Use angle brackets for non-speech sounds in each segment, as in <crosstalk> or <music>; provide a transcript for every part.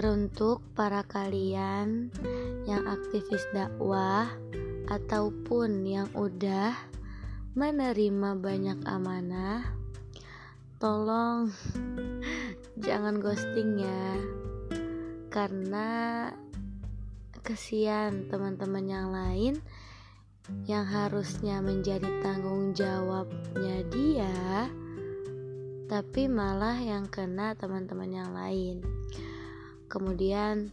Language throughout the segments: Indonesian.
Untuk para kalian yang aktivis dakwah ataupun yang udah menerima banyak amanah, tolong <laughs> jangan ghosting ya. Karena kesian teman-teman yang lain yang harusnya menjadi tanggung jawabnya dia tapi malah yang kena teman-teman yang lain Kemudian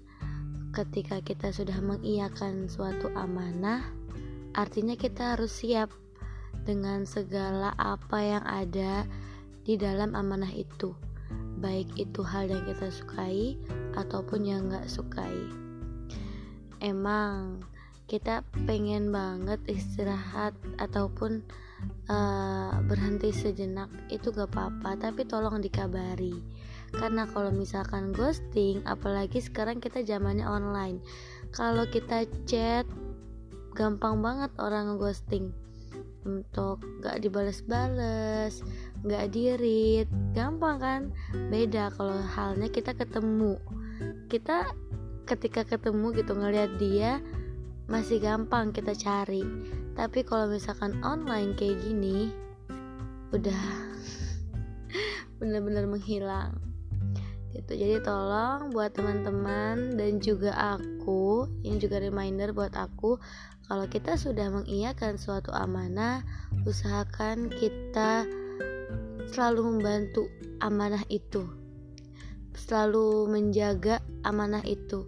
ketika kita sudah mengiyakan suatu amanah, artinya kita harus siap dengan segala apa yang ada di dalam amanah itu. Baik itu hal yang kita sukai ataupun yang gak sukai. Emang kita pengen banget istirahat ataupun uh, berhenti sejenak itu gak apa-apa tapi tolong dikabari karena kalau misalkan ghosting apalagi sekarang kita zamannya online. Kalau kita chat gampang banget orang ghosting untuk gak dibales-bales gak dirit gampang kan? Beda kalau halnya kita ketemu. Kita ketika ketemu gitu ngelihat dia masih gampang kita cari. Tapi kalau misalkan online kayak gini udah <laughs> bener-bener menghilang gitu. Jadi tolong buat teman-teman dan juga aku ini juga reminder buat aku kalau kita sudah mengiyakan suatu amanah usahakan kita selalu membantu amanah itu. Selalu menjaga amanah itu.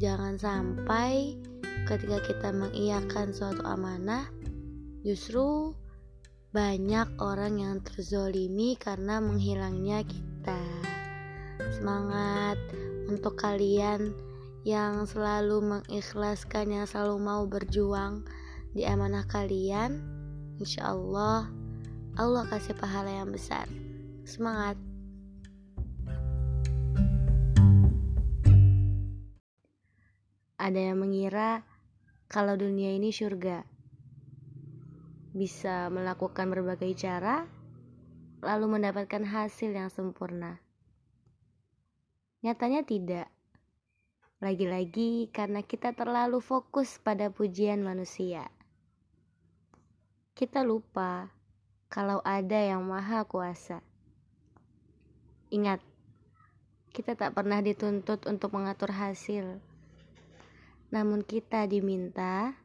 Jangan sampai ketika kita mengiyakan suatu amanah justru banyak orang yang terzolimi karena menghilangnya kita semangat untuk kalian yang selalu mengikhlaskan, yang selalu mau berjuang di amanah kalian. Insya Allah, Allah kasih pahala yang besar. Semangat! Ada yang mengira kalau dunia ini surga, bisa melakukan berbagai cara, lalu mendapatkan hasil yang sempurna. Nyatanya tidak. Lagi-lagi karena kita terlalu fokus pada pujian manusia. Kita lupa kalau ada yang maha kuasa. Ingat, kita tak pernah dituntut untuk mengatur hasil. Namun kita diminta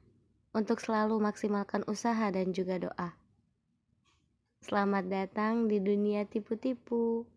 untuk selalu maksimalkan usaha dan juga doa. Selamat datang di dunia tipu-tipu.